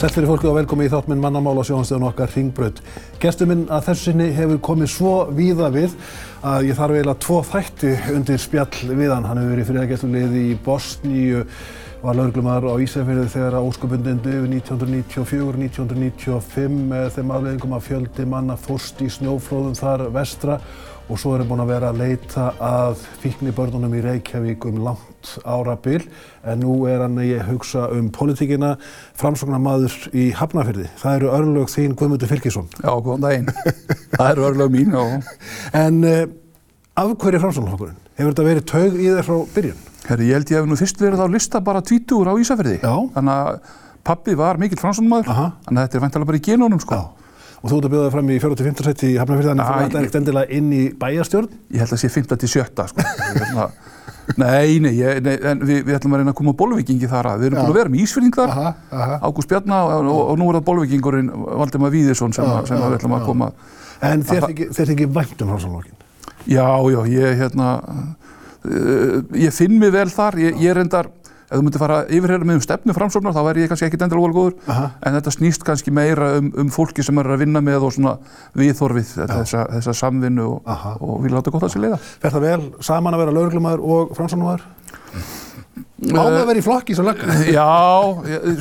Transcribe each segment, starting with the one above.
Sett fyrir fólki og velkomi í þáttminn mannamála sjónastöðun okkar Ringbraut. Gestur minn að þessu sinni hefur komið svo víða við að ég þarf eiginlega tvo þætti undir spjall við hann. Hann hefur verið friðargesturliði í Bosníu, var lauruglumar á Ísafjörði þegar að óskupundin döfu 1994-1995 með þeim afleðingum að fjöldi manna fórst í snjóflóðum þar vestra og svo er hann búinn að vera að leita að fíknibörnunum í Reykjavík um langt árabil en nú er hann að hugsa um politíkina framsóknarmadur í Hafnarfjörði. Það eru örlög þín Guðmundur Fylkisson. Já, góðan daginn. Það eru örlög mín, já. En uh, af hverju framsóknarflokkurinn? Hefur þetta verið taug í þér frá byrjun? Herri, ég held ég hef nú fyrst verið á lista bara 20 á Ísafjörði. Já. Þannig að pappi var mikill framsóknarmadur, þannig að þetta er væntalega bara í genónum, sko. Já. Og þú ert að bjóða þig fram í 45. seti í Hafnarfjörði þannig að þú ætlar ekkert endilega inn í bæjarstjórn? Ég held að sé 5. til 7. sko. Nei, nei, ég, nei en við, við ætlum að reyna að koma á bolvikingi þar að. Við erum búin að vera með Ísfyrning þar. Ágúst Bjarna og, og, og nú er það bolvikingurinn Valdimar Víðisson sem, Já, sem já, við ætlum að koma. En þér þykir vænt um framsóknarflokkin? Já, já, ég hérna, uh, ég finn mig vel þar, ég, ég reyndar, ef þú myndir fara yfirherra með um stefnu framsóknar, þá væri ég kannski ekkit endilega góður, Aha. en þetta snýst kannski meira um, um fólki sem er að vinna með og svona viðþorfið, þessa, þessa samvinnu og, Aha. og vil láta gott að sér leiða. Fer það vel saman að vera lauruglumæður og framsóknarmaður? Má maður vera í flokki svo lögg? Já,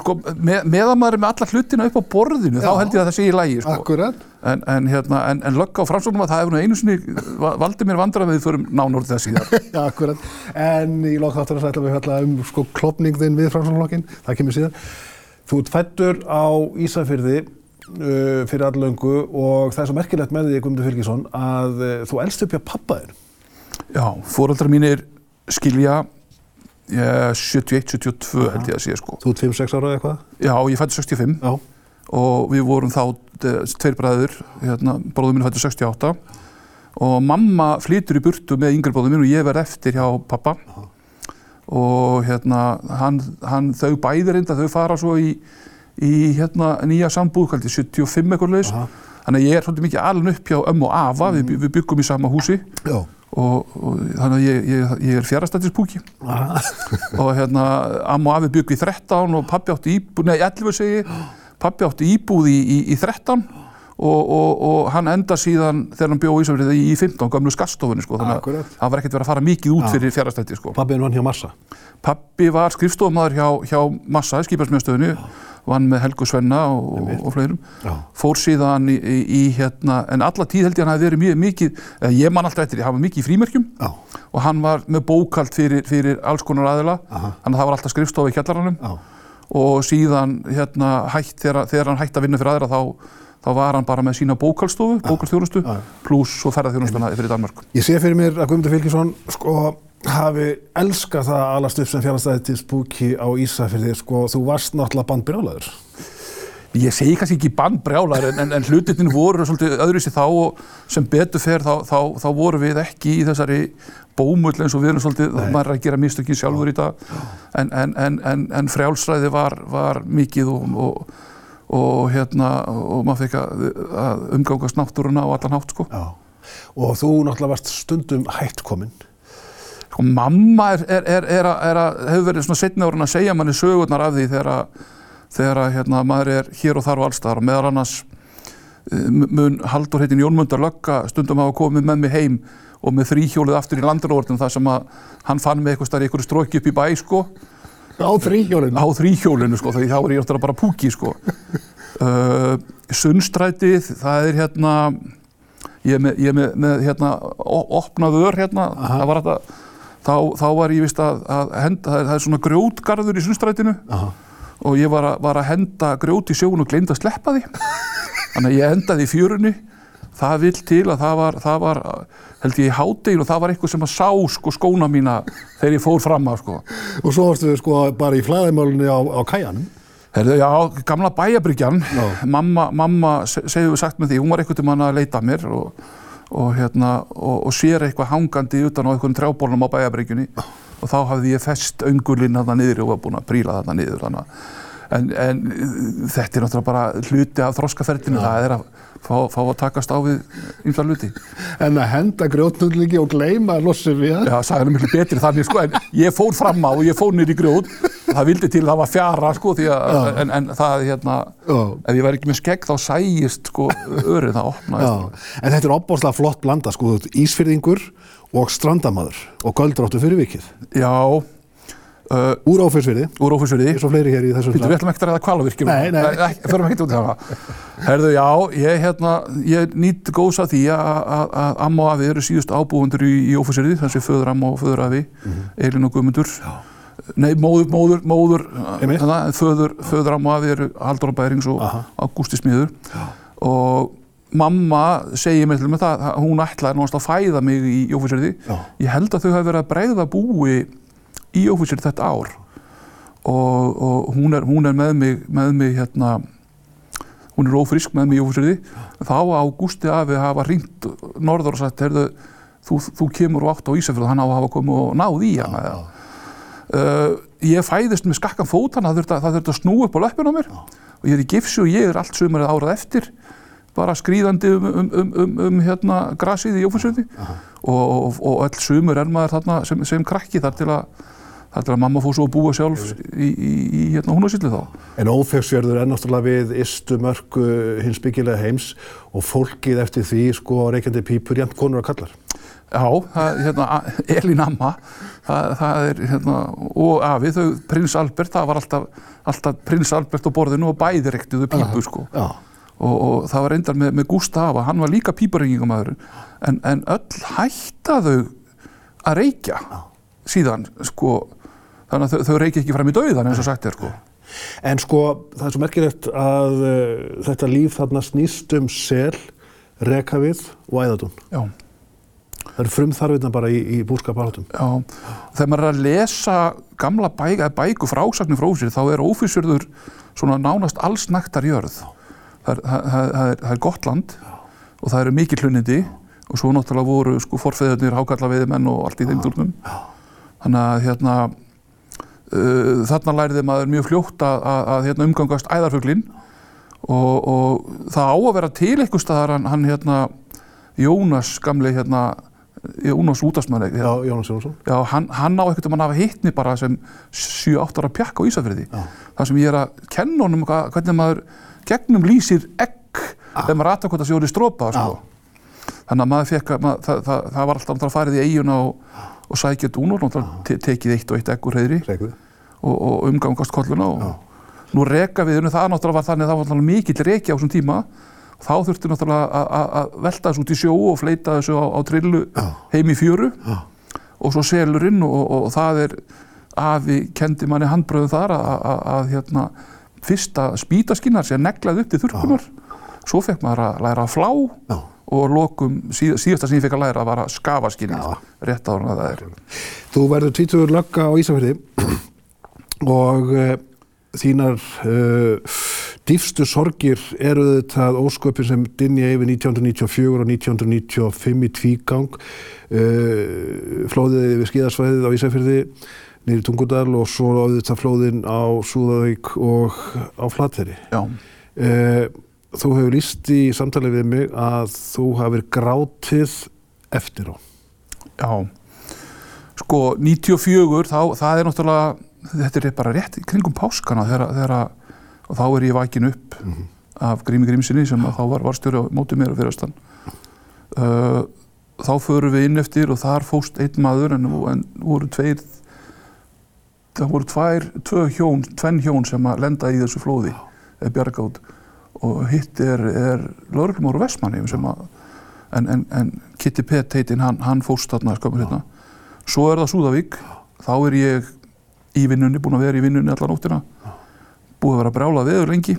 sko, með, meðan maður er með alla hlutina upp á borðinu, Já. þá held ég að það sé í lægi, sko. Akkurat. En, en, hérna, en, en lögga á framsóknum að það hefur nú einu sinni va- valdi mér vandra við förum nánur það síðar. Já, akkurat. En í lokþáttur ætlum við að um sko klopning þinn við framsóknarflokkin. Það kemur síðan. Þú ert fættur á Ísafyrði uh, fyrir allöngu og það er svo merkilegt með því, Guðmundur Fylkisson, að uh, þú elst upp hjá pappa þér. Já, fóreldrar mínir skilja eh, 71-72 held ég að sé sko. Þú ert 5-6 ára eða eitthvað? Já, ég fætti 65 Já. og við vorum þá tveir bræður, hérna, bróður minn fætti 68 og mamma flytur í burtu með yngri bróður minn og ég verð eftir hjá pappa og hérna, hann, hann, þau bæði reynda, þau fara svo í, í hérna, nýja sambúð, kallt 75 eitthvað leis, Aha. þannig að ég er svolítið mikið alveg upp hjá ömmu og afa, við, við byggum í sama húsi. Já. og, og þannig að ég, ég, ég er fjárastættispúki Aha. og hérna amma og afi byggu í 13 og pappi átti íbúð, nei 11 segi pappi átti íbúð í, í, í 13 og, og, og hann enda síðan þegar hann bjóð í Ísafrið í 15 gamlu skastofunni sko, þannig að það var ekkert verið að fara mikið út Já. fyrir fjárastætti sko. Pappin vann hjá Massa. Pappi var skrifstofumæður hjá, hjá Massa, skipasmiðstöðinu, vann með Helgu Svenna og, og fleirum. Fór síðan í, í, í hérna, en alla tíð held ég hann hafi verið mjög mikið, eh, ég man alltaf eftir, ég hafa mikið í frímerkjum og hann var með bókald fyrir, fyrir alls konar aðila, þannig að það var alltaf skrifstofa í kjallaranum. Og síðan hérna, hætt, þegar, þegar hann hætti að vinna fyrir aðra þá, þá var hann bara með sína bókaldstofu, bókaldþjónustu, Já. pluss svo ferðarþjónustuna fyrir Danmark. Ég sé fyrir mér að Guðmundur Fylkisson sko hafi elskað það að alast upp sem fjárhastæðispúki á Ísafirði sko þú varst náttúrulega bandbrjálaður. Ég segi kannski ekki bannbrjálar en, en, en hlutinni voru svolítið öðru sér þá og sem betur fer þá, þá, þá voru við ekki í þessari bómull eins og við erum svolítið, maður er að gera mistökin sjálfur í dag en, en, en, en, en frjálsræði var, var mikið og, og, og hérna og maður fekk að, umgangast náttúruna og allan hátt sko. Já. Og þú náttúrulega varst stundum hætt kominn. sko mamma er, er, er, er, að, er að, hefur verið svona setni árun að segja manni sögurnar af því þegar að þegar að hérna, maður er hér og þar og allstaðar og meðal annars eh, mun Haldur heitin Jónmundar Lögga stundum hafa komið með mig heim og með þrýhjólið aftur í landurórtum þar sem að hann fann mig eitthvað starf í einhverju stróki upp í bæ sko, Á þrýhjólinu. á þrýhjólinu sko, þá er ég náttúrulega bara púki sko. uh, Sunnstrætið, það er hérna ég er með, ég er með, með hérna, o- opnað ör hérna, það var þetta þá, þá var ég vist að, að henda, það er, það er svona grjótgarður í Sunnstrætinu Aha. Og ég var að, var að henda grjót í sjóun og gleymd að sleppa því. Þannig að ég endaði í fjörunni. Það vil til að það var, það var held ég í hádegin og það var eitthvað sem að sá sko skóna mína þegar ég fór fram að sko. Og svo varstu við sko bara í flæðimálunni á, á kæjanum. Herðu, já, gamla bæjabryggjan mamma, mamma se- segðu við sagt með því hún var eitthvað til mann að leita mér og, og, hérna, og, og sér eitthvað hangandi utan á einhvern trjábólnum á bæjabryggjunni og þá hafði ég fest öngulinn þarna niður og var búinn að príla þarna niður þannig að en, en þetta er náttúrulega bara hluti af þroskaferðinu, það er að fá, fá að takast á við ymsa hluti. En að henda grjótnullingi og gleyma að lossa við það? Já, sagði hann miklu betri þannig, sko, en ég fór fram á og ég fór nýr í grjót, það vildi til að það var fjara, sko, að, en, en það, hérna, Já. ef ég væri ekki með skegg þá sæjist, sko, örið það opnaðist. Já, en þetta er opbáslega flott blanda, sko, ísfyrðingur og strandamaður og göldráttu fyrir vikið. Já, uh, Úr áfyrsfyrði, úr ófyrsverði. eins og fleiri hér í þessum Býttu, við ætlum ekki að ræða kvalavirkjum. Nei, nei. ekki, förum ekki út í það. Herðu, já, ég, hérna, ég nýtt góðs að því að, að, að amma og afi eru síðust ábúendur í, í Ófusirði, þessi föður amma og föður afi, Mhm. Eilin og Guðmundur. Nei, móður, móður, móður, Einmitt. hérna, föður, amma og afi eru Haldur Bærings og. Ágústi Smiður. Og mamma segir mér til með það, að hún ætlaði náttúrulega að fæða mig í. Já. Ég held að þau hafi verið að bregða búi í Ófusirði þetta ár. Og, og hún, er, hún er með mig, með mig hérna, hún er ófrísk með mig í Ófusirði þá á Gústi afi hafa ringt norður og sagt, heyrðu, þú, þú kemur og átt á Ísafjörð, hann á að hafa komið og náð í hana Já, uh, ég fæðist með skakkan fót þannig að það þurfti að, að snúa upp á löppin á mér. Og ég er í gifsi og ég er allt sumarið árað eftir bara skrýðandi um, um, um, um, um hérna grasið í Jófusjöndi og, og, og öll sumur er maður þarna sem, sem krakki þar til að þar til að mamma fór svo að búa sjálf í, í, í hérna húnasillu þá. En ófegsfjörður er náttúrulega við ystu mörku hins byggilega heims og fólkið eftir því sko reykjandi pípur jæmt konur og kallar. Já, það, hérna, Elín Amma, það, það er, hérna, og afi, þau, prins Albert, það var alltaf, alltaf prins Albert á borðinu og bæði rektuðu pípu, sko. Já, Og, og það var reyndar með, með Gustava, hann var líka píparengingamæður, en, en öll hættaðu að reykja síðan, sko, þannig að þau, þau reykja ekki fram í dauðan eins og sagt er, sko. en sko það er svo merkilegt að uh, þetta líf þarna snýst um sel, rekavið og æðadún. Já. Það eru frumþarfinna bara í, í búskaparhátum. Já, þegar maður er að lesa gamla bæk, bæku frásagnir frá sér, þá er ófísjörður svona nánast allsnæktar jörð. Er, það, það, það er, það er gott land og það eru mikið hlunindi og svo náttúrulega voru sko forfeðurnir hákallaveiðimenn og allt í þeim dúrnum. Þannig að hérna, uh, þarna læriði maður mjög fljótt að, að, að hérna, umgangast æðarfuglinn og, og það á að vera til eitthvað staðar hann, hann hérna, Jónas gamli hérna, Jónas útastmann Já, Jónas Jónsson. Já, hann, hann á einhvern veginn að hafa hitt mig bara sem 7-8 ára pjakk á Ísafirði. Já. Það sem ég er að kenna honum hvernig maður gegnum lýsir egg þegar maður hvort að sjóri strópa, sko. Þannig að maður fekk að, maður, það, það, það var alltaf náttúrulega farið í eiguna og, og sækja dúnur, náttúrulega te tekið eitt og eitt egg úr Reykvið. og, og umgangast kolluna og nú reka við, það náttúrulega var þannig að það var mikill reki á þessum tíma. Þá þurfti náttúrulega að- að að velta þessu út í sjó og fleita þessu á, á trillu heim í fjöru og svo selurinn og, og, og það er afi kendi manni handbröðu þar að, að, að hérna, fyrsta spýtaskinnar sé neglað upp til þurrkunar svo fekk maður að læra að flá Já. og lokum síð, síðasta sem ég fekk að læra var að skafa skinnið Já. rétt ára það er Þú verður tvítugur lögga á Ísafjörði og uh, þínar uh, dýfstu sorgir eru þetta ósköpin sem dinja yfir 1994 og 1995 í tvígang uh, flóðið við skíðarsvæðið á Ísafjörði í Tungudal og svo auðvitað flóðin á Súðavík og á Flateri. Já, Uh, þú hefur líst í samtalið við mig að þú hafir grátið eftir á. já. Sko 94 þá, það er náttúrulega þetta er bara rétt kringum páskana þegar, þegar og þá er ég vakin upp af Grími Grímsinni sem þá var varstjóri á móti mér og fyrir austan. Uh, þá förum við inn eftir og þar fóst einn maður en, en voru tveir það voru tvær, tvö hjón tvenn hjón sem að lenda í þessu flóði eða bjarga út. Og hitt er, er lögreglum úr Vestmanni sem að en, en, en Kitty Pett heitinn hann, hann fóst þarna skömmur hérna svo er það Súðavík. Þá er ég í vinnunni, búinn að vera í vinnunni alla nóttina. Búið að vera brjálað veður lengi.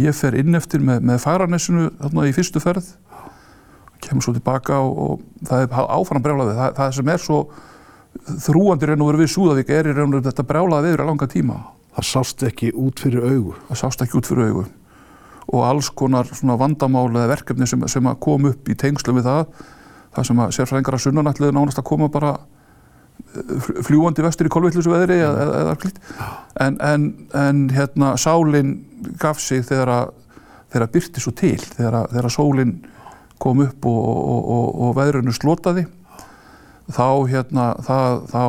Ég fer inn eftir með, með færanessinu þarna í fyrstu ferð. Kemur svo tilbaka og, og það er áfram brjálað veður. Það, það sem er svo þrúandi raun og veru við Súðavík er í raun og veru þetta brjálað veður að langa tíma? Það sást ekki út fyrir augu. það sást ekki út fyrir augu. Og alls konar svona vandamál eða verkefni sem, sem kom upp í tengslum við það það sem að sérfræðingar að sunnan ætliðu nánast að koma bara fl- fljúandi vestur í kolvillusu veðri eða, eða, klít en, en, en hérna sálin gaf sig þegar að þegar að byrti svo til þegar að, þegar að sólin kom upp og, og, og, og veðrunu slotaði þá hérna það, þá,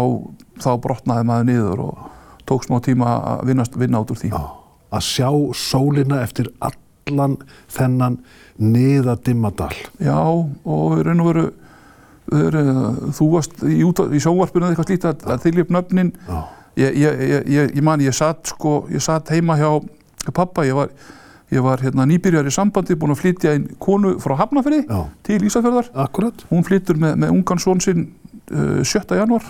þá brotnaði maður niður og tók smá tíma að vinna, vinna út úr því. Já, að sjá sólina eftir allan þennan niðadimma dal. Já, og raun og veru, þú varst í, í sjónvarpinu eða eitthvað slíkt að, að nöfnin. Já, ég, ég, ég, ég, ég man, ég satt sko, ég satt heima hjá, pappa, ég var, ég var hérna nýbyrjar í sambandi, búinn að flytja inn konu frá Hafnafriði já, til Ísafjörðar, akkurat. hún flyttur með, með ungan són sinn uh, 7. januar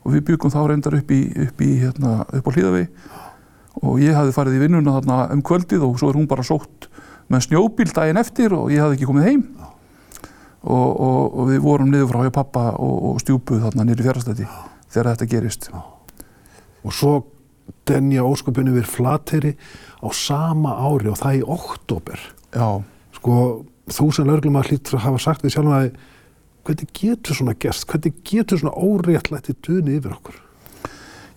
og við byggum þá reyndar upp í, upp í hérna, upp á hlýðavegi og ég hafði farið í vinnuna þarna um kvöldið og svo er hún bara sótt með snjóbíl daginn eftir og ég hafði ekki komið heim og, og, og við vorum niður frá hjá pappa og, og stjúpuð þarna niður í fjárhastætti þegar þetta gerist Og svo denja ósköpunni við flateri á sama ári og það í oktober. Já, Sko, þú sem löglum að hlýttur að hafa sagt því sjálf að hvernig getur svona gerst, hvernig getur svona óréttlætti duni yfir okkur?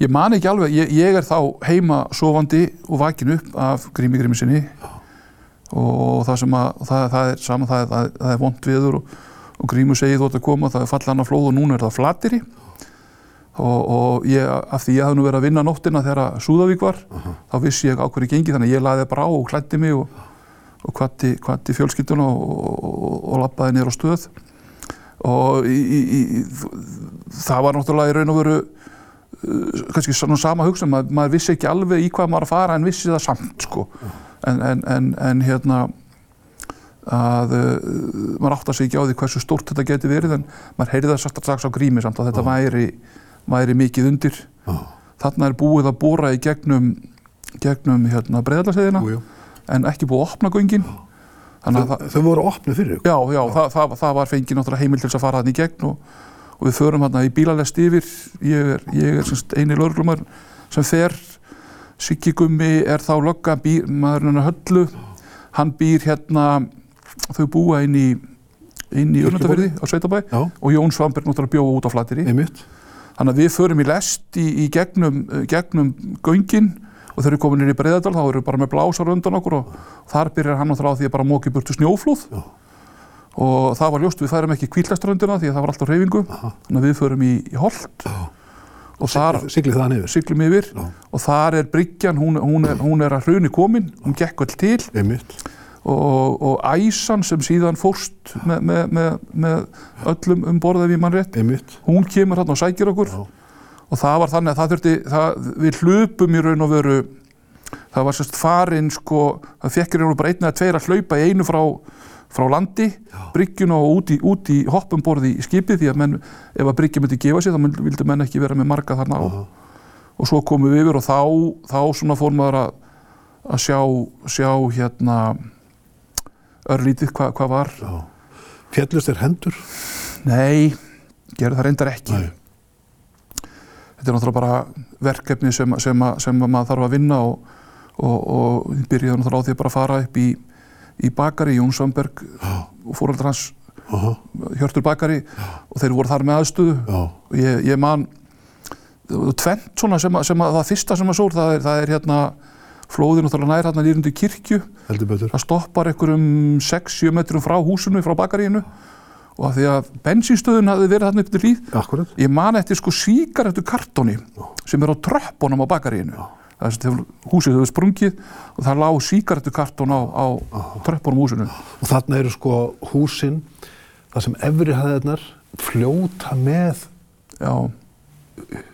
Ég man ekki alveg, ég, ég er þá heima sofandi og vakin upp af grími grími sinni. Og það sem að, það, það er saman, það, það, það er vond viður og, og grímu segið þú ert að koma, það er fallan að flóð og núna er það flatiri og, og ég, af því ég hafði nú verið að vinna nóttina þegar Súðavík var, þá vissi ég á hverju gengi þannig að ég laði bara á og klætti mig og, og kvatti, kvatti fjölskylduna og, og, og lappaði niður á stöð og í, í, í, það var náttúrulega í raun og veru uh, kannski svona sama hugsun, maður, maður vissi ekki alveg í hvað maður að fara en vissi það samt sko. en, en, en, en hérna að uh, maður átta sig ekki á því hversu stórt þetta geti verið en maður heyrði það sagt strax á grími samt að þetta væri, væri mikið undir. Já, þarna er búið að bóra í gegnum gegnum hérna jú. en ekki búið að opna göngin. Að það, Þau, þau voru opnið fyrir ykkur. Já, já, það, það, það var fengið náttúrulega heimil til þess að fara þannig í gegn og, og við förum hérna í bílalest yfir, ég er, ég er semst eini lögreglumar sem fer, Siggi Gummi er þá lögga, maðurinn hennar höllu, hann býr hérna, þau búa inn í, inn í Örnandafyrði á Sveitabæ Já, og Jón Svamberg náttúrulega bjóða út á einmitt. Þannig að við förum í lest í, í gegnum, gegnum göngin og þegar við komum inn í Breiðardal þá erum við bara með blásar undan okkur og þar byrjar hann náttúrulega á því að bara móki burtu snjóflóð Já. og það var ljóst við færum ekki kvíllaströndina því að það var alltaf reyfingu þannig að við förum í, í Holt og þar Siglið það niður. siglum yfir Já. og þar er bryggjan, hún, hún, er, hún er að hruni komin, hún gekk vel til Einmitt. og, og æsan sem síðan fórst með, með, með, með öllum um borðið við mann rétt, Einmitt. hún kemur hann og sækir okkur Já. Og það var þannig að það þurfti, það, við hlupum í raun og veru, það var sérst farin sko, það fekkir hérna bara einn eða tveir að hlaupa í einu frá, frá landi, bryggjuna og út í, út í hoppumborði í skipið því að menn, ef að bryggja myndi gefa sér þá vildu menn ekki vera með marga þarna á og svo komum við yfir og þá, þá svona fór maður að, að sjá, sjá hérna örlítið hvað hva var. Já. Fjallust er hendur. Nei, gerðu það reyndar ekki. Nei. Þetta er náttúrulega bara verkefni sem, sem, að- sem að maður þarf að vinna og, og, og byrjaði náttúrulega á því að bara fara upp í, í bakari, Jón Svanberg og fóröldar hans Aha. Hjörtur bakari og þeir voru þar með aðstöðu. Og ég, ég man tvent svona sem, að, sem að það fyrsta sem að sór það er, það er hérna flóðin náttúrulega nær hérna nýrundu kirkju. Það stoppar einhverjum 6-7 metrum frá húsinu, frá bakaríinu og af því að bensínstöðun hafði verið þarna upp til líð Akkurat. ég man eftir sko síkaretu kartóni sem er á tröppunum á bakaríinu. Er sem húsið hefur sprungið og það lág síkaretu kartón á, á tröppunum húsinu. Og þarna eru sko húsin, það sem efri hæðirnar fljóta með já,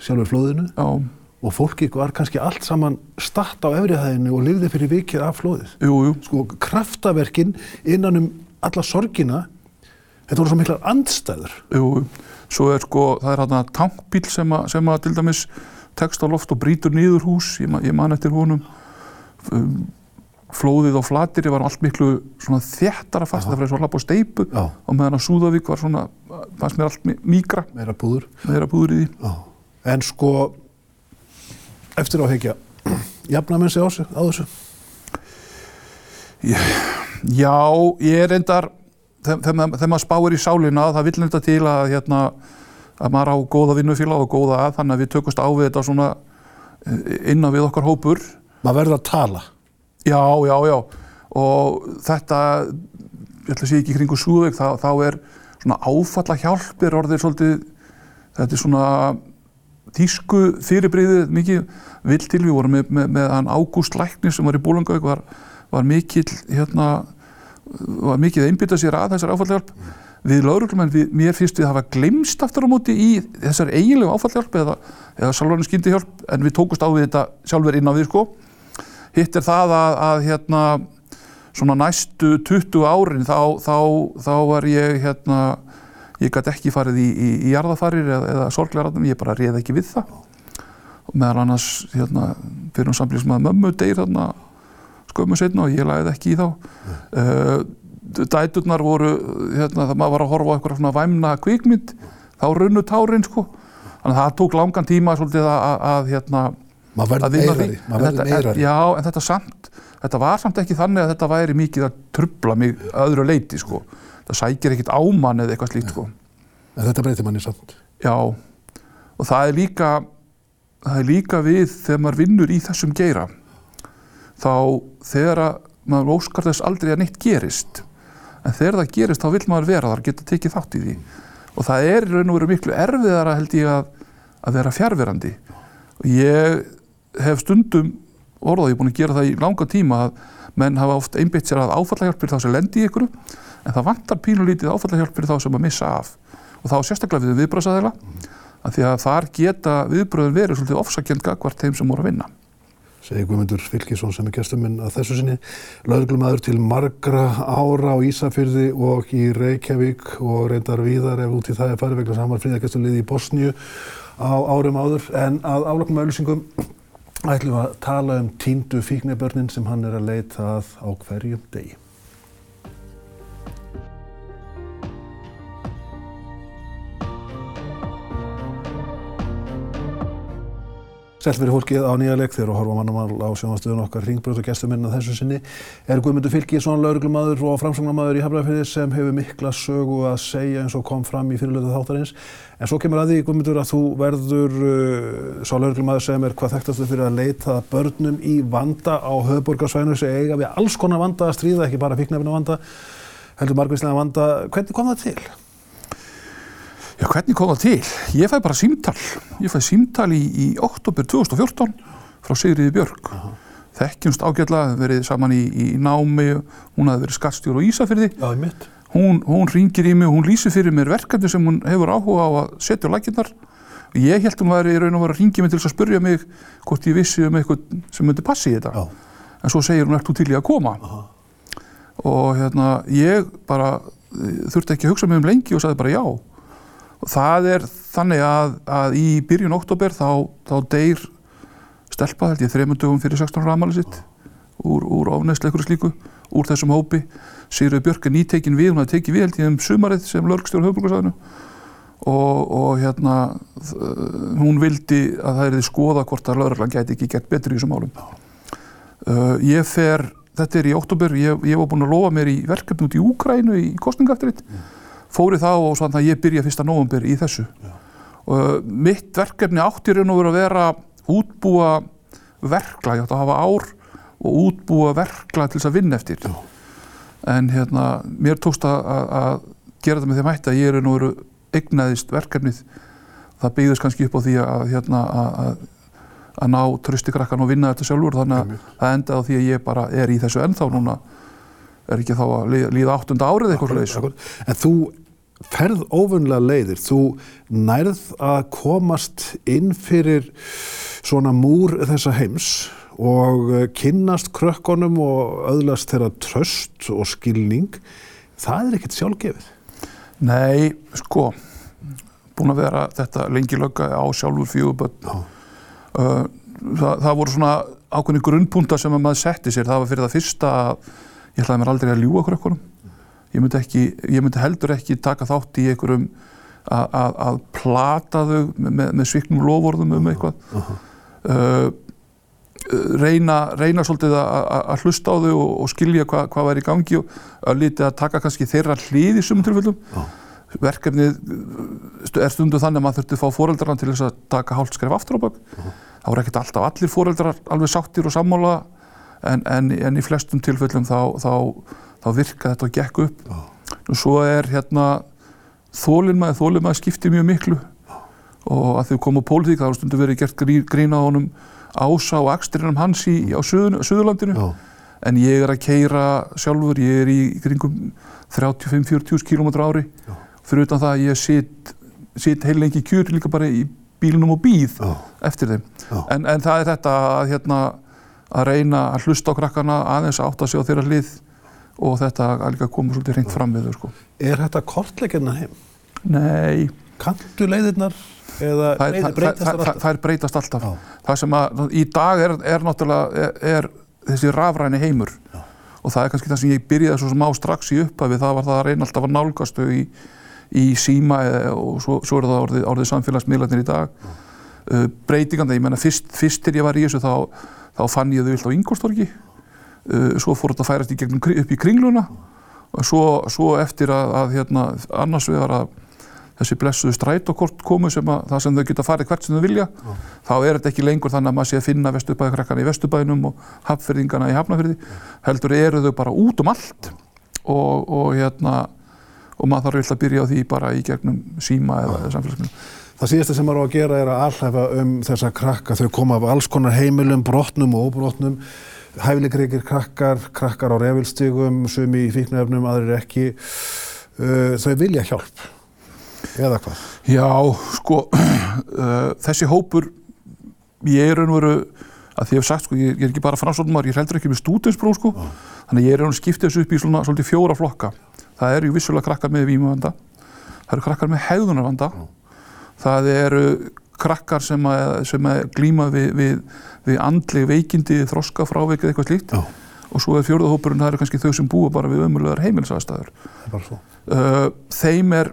sjálfur flóðinu. Já, og fólki var kannski allt saman statt á efri hæðinu og lifði fyrir vikið af flóðið. jú, jú. Sko kraftaverkin innan um alla sorgina, þetta voru svo miklar andstæður. Jú, svo er sko, það er hérna tankbíl sem að, sem að til dæmis tekst á loft og brýtur niður hús, ég, ma- ég man eftir honum um, flóðið á flatiri var allt miklu svona þéttara fast, það fyrir svo hlapp á steipu Já. og meðan að Súðavík var svona fannst mér allt mýkra Meira púður. með þeirra búður í því Já. En sko, eftir áhegja, jafna menn sig á þessu. Já, ég er reyndar þegar maður- spáir í sálina það vill reynda til að hérna, að maður á góða vinnufélag og góða að þannig að við tökumst á við þetta svona eh, innan við okkar hópur. Maður verður að tala. Já, já, já. Og þetta, ég ætla að segja ekki kringu Súðveik, þá, þá er svona áfalla hjálpir orðið svolítið, þetta er svona tísku fyrirbreyðið mikið vill til, við vorum með, með, með hann Ágúst Læknir sem var í Búlangauk, var, var mikill, hérna, var mikið að einbytta sér að þessar áfallahjálp. Við lauruglumenn, við, mér finnst við að hafa glemst aftur á móti í þessar eiginlegu áfallahjálp eða, eða salvarinn skyndi hjálp, en við tókust á við þetta sjálfur inn á við, sko. Hitt er það að, að hérna, svona næstu 20 árin þá, þá, þá var ég hérna, ég gæti ekki farið í, í, í jarðafarir eða, eða sorglegararnum, ég bara reið ekki við það og meðal annars hérna, fyrir um samlýs með mömmu deyr þarna skömmu setna og ég lagði ekki í þá. Uh, dæturnar voru hérna, það maður var að horfa á eitthvað svona væmna kvikmynd, þá runnu tárin sko, þannig að það tók langan tíma svolítið að, að, hérna maður verður meirari, maður verður meirari. Já, en þetta samt þetta var samt ekki þannig að þetta væri mikið að trubla mig öðru leiti sko. það sækir ekkit ámann eða eitthvað slíkt sko. en þetta breytir manni samt. Já, og það er líka það er líka við þegar maður vinnur í þessum geira þá þegar að maður óskar þess aldrei að neitt gerist en þegar það gerist þá vil maður vera þar geta tekið þátt í því. Og það er í raun og veru miklu erfiðara held ég að, að vera fjárverandi og ég hef stundum orðað, ég er búin að gera það í langa tíma að menn hafa oft einbeitt sér að áfallahjálp fyrir þá sem lendi í ykkur en það vantar pínulítið áfallahjálp fyrir þá sem að missa af. Og þá sérstaklega við viðbröðsaðila að því að þar geta viðbröðin verið svolítið ofsakjönd gagvart þeim sem voru að vinna Segir Guðmundur Fylkisson sem er gestuminn að þessu sinni löglumadur til margra ára á Ísafyrði og í Reykjavík og reyndar víðar ef út í það er farið vegna samar fríðargesturliði í Bosníu á árum áður en að aflokkum auðlýsingum ætlum að tala um tíndu fíknibörnin sem hann er að leita að á hverjum degi. Sælveri fólkið á nýja leik þegar og horfa mannamál á sjónastöðun okkar ringbröð og gestuminn að þessu sinni er Guðmundur Fylkísson, lauruglumadur og framsóknarmadur í Hafnarfjörði sem hefur mikla sögu að segja eins og kom fram í fyrirlötu þáttarins. En svo kemur að því Guðmundur að þú verður uh, svo lauruglumadur sem er hvað þekktastu fyrir að leita börnum í vanda á höfuborgarsvæðinu sem eiga við alls konar vanda að stríða, ekki bara fíknefna vanda, heldur margvíslega vanda. Hvernig kom það til? Já, hvernig kom það til? Ég fæ bara símtal. Ég fæ símtal í, í oktober 2014 frá Sigriði Björg. Uh -huh. Þekkjumst ágjörlega, verið saman í, í námi, hún hafði verið skattstjóru á Ísafyrði. Já, ég mitt. Hún, hún ringir í mig og hún lýsir fyrir mér verkefni sem hún hefur áhuga á að setja á lækinnar. Ég held hún væri í raun og var að ringja mig til að spurja mig hvort ég vissi um eitthvað sem myndi passi í þetta. Já. En svo segir hún, ert þú til í að koma? Uh -huh. Og hérna, ég bara þurfti ekki að hugsa mig um lengi og sagði bara já og það er þannig að, að í byrjun oktober þá, þá deyr stelpa held ég þreymundugum fyrir 16 ramali sitt úr, úr ofnæslega ykkur slíku úr þessum hópi. Sigurður Björk er nýtekin við, hún hafði tekið við held ég um sumarið sem lörgstjórn höfbrukarsæðinu og, og hérna hún vildi að það erði skoða hvort að lörglan gæti ekki gert betur í þessum málum. Uh, ég fer, þetta er í oktober ég, ég var búin að lofa mér í verkefni út í Úkrænu í kostningaftriðt mm fóri þá og svona að ég byrja fyrsta nógumbur í þessu. Og mitt verkefni átti raun og verið að vera útbúa verkla, ég átti að hafa ár og útbúa verkla til þess að vinna eftir. Já. En hérna, mér tókst að, að gera þetta með þeim hætti að ég raun og verið eignaðist verkefnið. Það byggðist kannski upp á því að, hérna, að, að ná tröstikrakkan og vinna þetta sjálfur, þannig að það endaði á því að ég bara er í þessu ennþá núna er ekki þá að líða áttunda árið eitthvað leiðis. En þú ferð ofunlega leiðir, þú nærð að komast inn fyrir svona múr þessa heims og eh, kynnast krökkunum og öðlast þeirra tröst og skilning, það er ekkert sjálfgefið. Nei, sko, búin að vera þetta lengi lögga á sjálfur fjöguböld. Uh, það, það voru svona ákveðni grunnpunta sem maður setti sér, það var fyrir það fyrsta að ég ætlaði mér aldrei að ljúa krökkunum. Ég myndi, ekki, ég myndi heldur ekki taka þátt í einhverjum að plata þau með, með sviknum lofórðum um eitthvað. uh -huh. uh, reyna, reyna svolítið að hlusta á þau og, og skilja hvað hva væri í gangi og að lítið að taka kannski þeirra hlið í sumum tilfellum. Uh -huh. verkefnið er stundu þannig að maður þurfti að fá fóreldrarna til þess að taka hálft skref aftur á bak. Þá er ekkert alltaf allir fóreldrar alveg sáttir og sammála en, en, en í flestum tilfellum þá, þá, þá virka þetta og gekk upp. Og svo er hérna þólinmaði, þólinmaði skiptir mjög miklu. Og að þau komu á pólitík þá er stundu verið gert grí- grín á honum ása og akstrinum hans í, á Suður, Suðurlandinu. Já. en ég er að keira sjálfur, ég er í kringum 35-40 km ári. Fyrir utan það að ég sit, sit heil lengi í kjur líka bara í bílunum og býð eftir þeim. En, en það er þetta að, hérna, að reyna að hlusta á krakkana aðeins að átta sig á þeirra hlið og þetta að líka koma svolítið reynd fram við þau sko. Er þetta kortleikina heim? Nei, Kantu leiðirnar eða leiðir breytast þar alltaf? þær breytast alltaf Já. það sem að í dag er, er náttúrulega er, er þessi rafræni heimur Já. og það er kannski það sem ég byrjaði svo sem á strax í upphafi það var það að reyna alltaf að nálgast þau í, í síma eða, og svo, svo er það orðið, orðið samfélagsmiðlarnir í dag uh, breytinganda, ég menna fyrst, fyrst til ég var í þessu þá, þá fann ég þau vilt á Ingolstorgi uh, svo fór þetta að færast í gegnum, upp í kringluna. Og svo, svo eftir að, að hérna, annars vegar að þessi blessuðu strætókort komu sem að það sem þau geta farið hvert sem þau vilja þá er þetta ekki lengur þannig að maður sé að finna vesturbæðakrakkana í vesturbæðinum og hafnfyrðingana í hafnafyrði heldur eru þau bara út um allt. Og, og hérna og maður þarf vilt að byrja á því bara í gegnum síma eða samfélagsmiðlum Það síðasta sem maður á að gera er að alhæfa um þessa krakka. Þau koma af alls konar heimilum, brotnum og óbrotnum. Hæfileikreikir krakkar, krakkar á refilstigum, sumi í fíknefnum, aðrir ekki. Uh, þau vilja hjálp. Eða hvað? Já, sko uh, þessi hópur ég er veru að því ég hef sagt sko, ég, er ekki bara framsóknumar, ég heldur ekki með stúdinspróf sko, þannig að ég er raun og skiptið þessu upp í svona svolítið fjóra flokka. Það eru vissulega krakkar með vímavanda, það eru krakkar með hegðunarvanda, það eru krakkar sem að, sem að glíma við, við, við andleg veikindi, þroska, frávik eða eitthvað slíkt. Já, og svo er fjórðahópurinn, það eru kannski þau sem búa bara við ömulegar svo. Uh, þeim er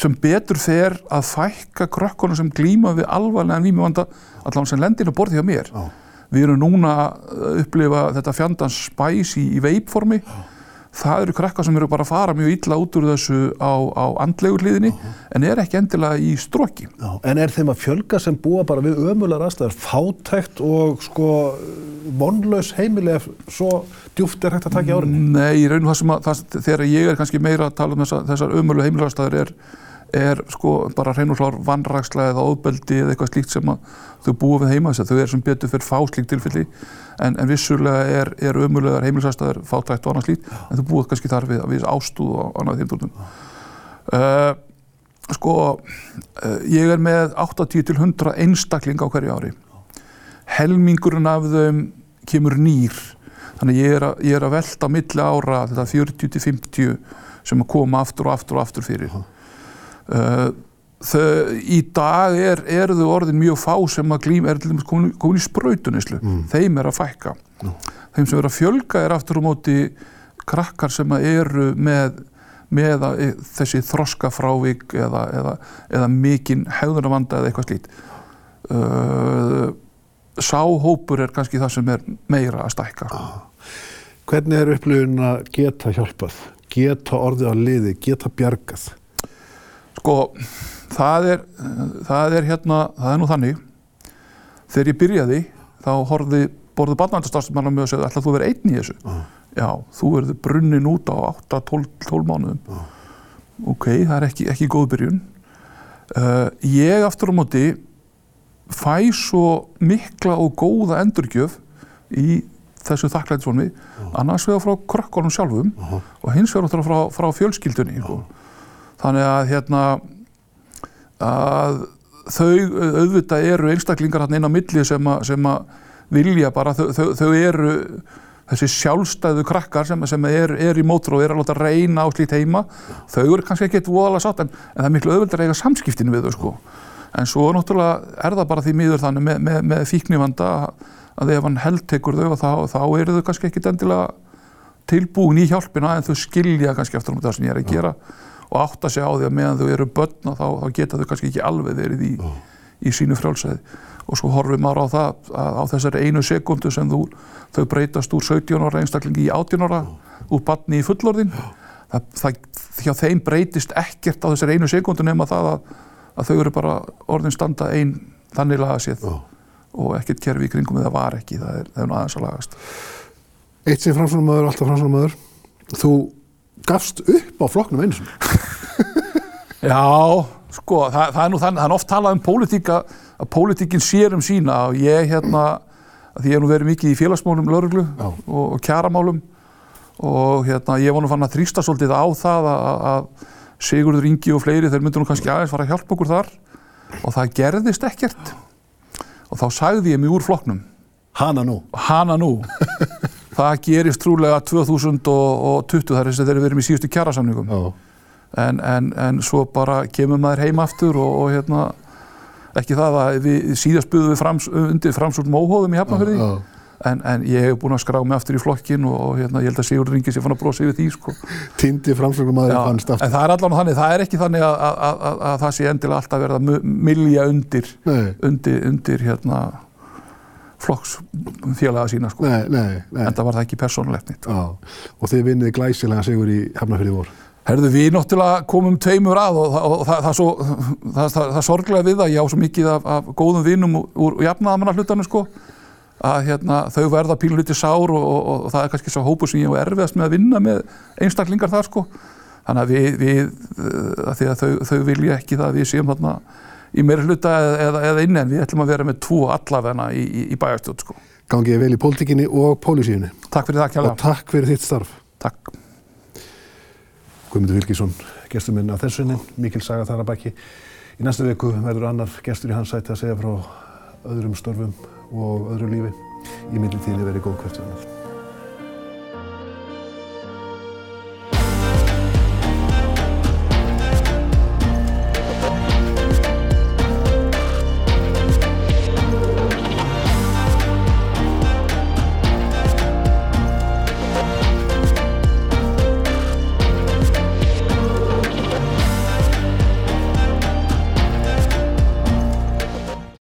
sem betur fer að fækka krökkunum sem glíma við alvarlegan vímuvanda allavega sem lendin að borði hjá mér. Já. við erum núna að upplifa þetta fjandans spæs í, í veipformi það eru krakkar sem eru bara að fara mjög illa út úr þessu á, á andlegu hliðinni en er ekki endilega í stróki Já, en er þeim að fjölga sem búa bara við ömulegar aðstæður, fátækt og sko vonlaus heimili ef svo djúft er hægt að taka í árinni? Nei, í raun og það sem að það, þegar ég er kannski meira að tala um þessa, þessar ömölu heimilastæður er, er sko bara hrein og klár vannraksla eða óbeldi eða eitthvað slíkt sem þau búa við heima þess að þau er sem betur fyrir fá slíkt tilfelli. En, en vissulega er, er ömulegar heimilastæður fátækt og annað slíkt en þau búa kannski þar við, við ástúð og annað dólum. Uh, sko, uh, ég er með 80 til 100 einstakling á hverju ári. Helmingurinn af þeim kemur nýr. Þannig ég er að, ég er að velta milli ára þetta 40 til 50 sem að koma aftur og aftur og aftur fyrir þau, í dag er, eru þau orðin mjög fá sem að glým er til dæmis komin, komin í sprautunislu þeim er að fækka. Þeim sem er að fjölga er aftur á móti krakkar sem eru með, með að, e, þessi þroskafrávik eða, eða, eða mikinn hegðunarvanda eða eitthvað slít uh, sáhópur er kannski það sem er meira að stækka. Hvernig er upplifun að geta hjálpað, geta orðið á liði, geta bjargað? Sko, það er, það er hérna, það er nú þannig, þegar ég byrjaði, þá horfði, borðu barnavæntastarfsmannar með að segja, ætlaðu þú að vera einn í þessu? Já, þú verður brunnin út á 8-12 mánuðum. Ok, það er ekki, ekki góð byrjun. Uh, ég aftur á móti fæ svo mikla og góða endurgjöf í þessu þakklæðisvonmi, annars vegar frá krökkunum sjálfum og hins vegar frá, frá fjölskyldunni. sko. Þannig að hérna að þau auðvitað eru einstaklingar hann inn á milli sem, a, sem að vilja bara, þau, þau, þau eru þessi sjálfstæðu krakkar sem, sem er, er í mótur og er að láta reyna á slíkt heima, þau eru kannski eitthvað voðalega sátt en, en það er miklu auðvitað að eiga samskiptinu við þau sko. En svo náttúrulega er það bara því miður þannig með, með, með fíknivanda að ef hann heldtekur þau þá, þá eru þau kannski ekkit endilega tilbúin í hjálpina en þau skilja kannski eftir um það sem ég er að gera og átta sig á því að meðan þau eru börn þá, þá geta þau kannski ekki alveg verið í, í sínu frjálsæði og svo horfum maður á það að á þessari einu sekundu sem þú, þau breytast úr 17 ára einstaklingi í 18 ára úr barni í fullorðin það, það, hjá þeim breytist ekkert á þessari einu sekundu nema það að, að þau eru bara orðin standa einn þannig laga séð Já. og ekkert kerfi í kringum eða var ekki, það er, það er aðeins að lagast. Eitt sem framsvonarmöður, alltaf framsvonarmöður. Þú gafst upp á flokknum einu sinni. Já, sko, það, það er nú þannig, það er oft talað um pólitíka, að pólitíkin sér um sína. Og ég hérna, því ég hef nú verið mikið í félagsmálum lauruglu og, og kjaramálum og hérna, ég var nú fann að þrýsta svolítið á það að, að Sigurður Ingi og fleiri, þeir myndu nú kannski aðeins fara að hjálpa okkur þar. Og það gerðist ekkert. Og þá sagði ég mig úr flokknum. Hana nú. hana nú það gerist trúlega 2020 þar þess að þeir eru verið með síðustu kjarasamningum Já. en, en, en svo bara kemur maður heim aftur og, og hérna ekki það að við síðast buðum við frams, undir framsókn móhóðum í Hafnarfjörði Já. en, en ég hef búin að skrá mig aftur í flokkin og, og hérna, ég held að Sigurður Ingi sé fann að brosa yfir því sko. Týndi framsvonarmöður Já, fannst en aftur. það er allan þannig, það er ekki þannig að, að, að, að, að það sé endilega alltaf verið að mylja undir, undir, undir hérna, flokksfélaga sína sko. nei, nei, nei. en það var það ekki persónulegt nýtt Já. Og þið vinniði glæsilega sigur í Hafnarfjörði vor. Herðu, við náttúrulega komum tveimur að og, það, og það, það, svo, það, það, það sorglega við það, ég á svo mikið af, af góðum vinnum úr, jafnaðamanna hlutanum sko, að hérna, þau verða pínluti sár og, og, og, það er kannski svo hópu sem ég á erfiðast með að vinna með einstaklingar þar sko. Þannig að við, við uh, að að þau, þau vilja ekki það að við séum þarna í meira hluta eða, eða, inni en við ætlum að vera með tvo allavegna í, í, í bæjarstjórn sko. Gangið vel í pólitíkinni og pólisíunni. Takk fyrir það Og kjærlega. takk fyrir þitt starf. Takk. Guðmundur Vilkísson, gestur minn á þessunni, mikil saga þar að baki. Í næstu viku verður annar gestur í hans sæti að segja frá öðrum störfum og öðru lífi. Í millitíðinni verið góð hvert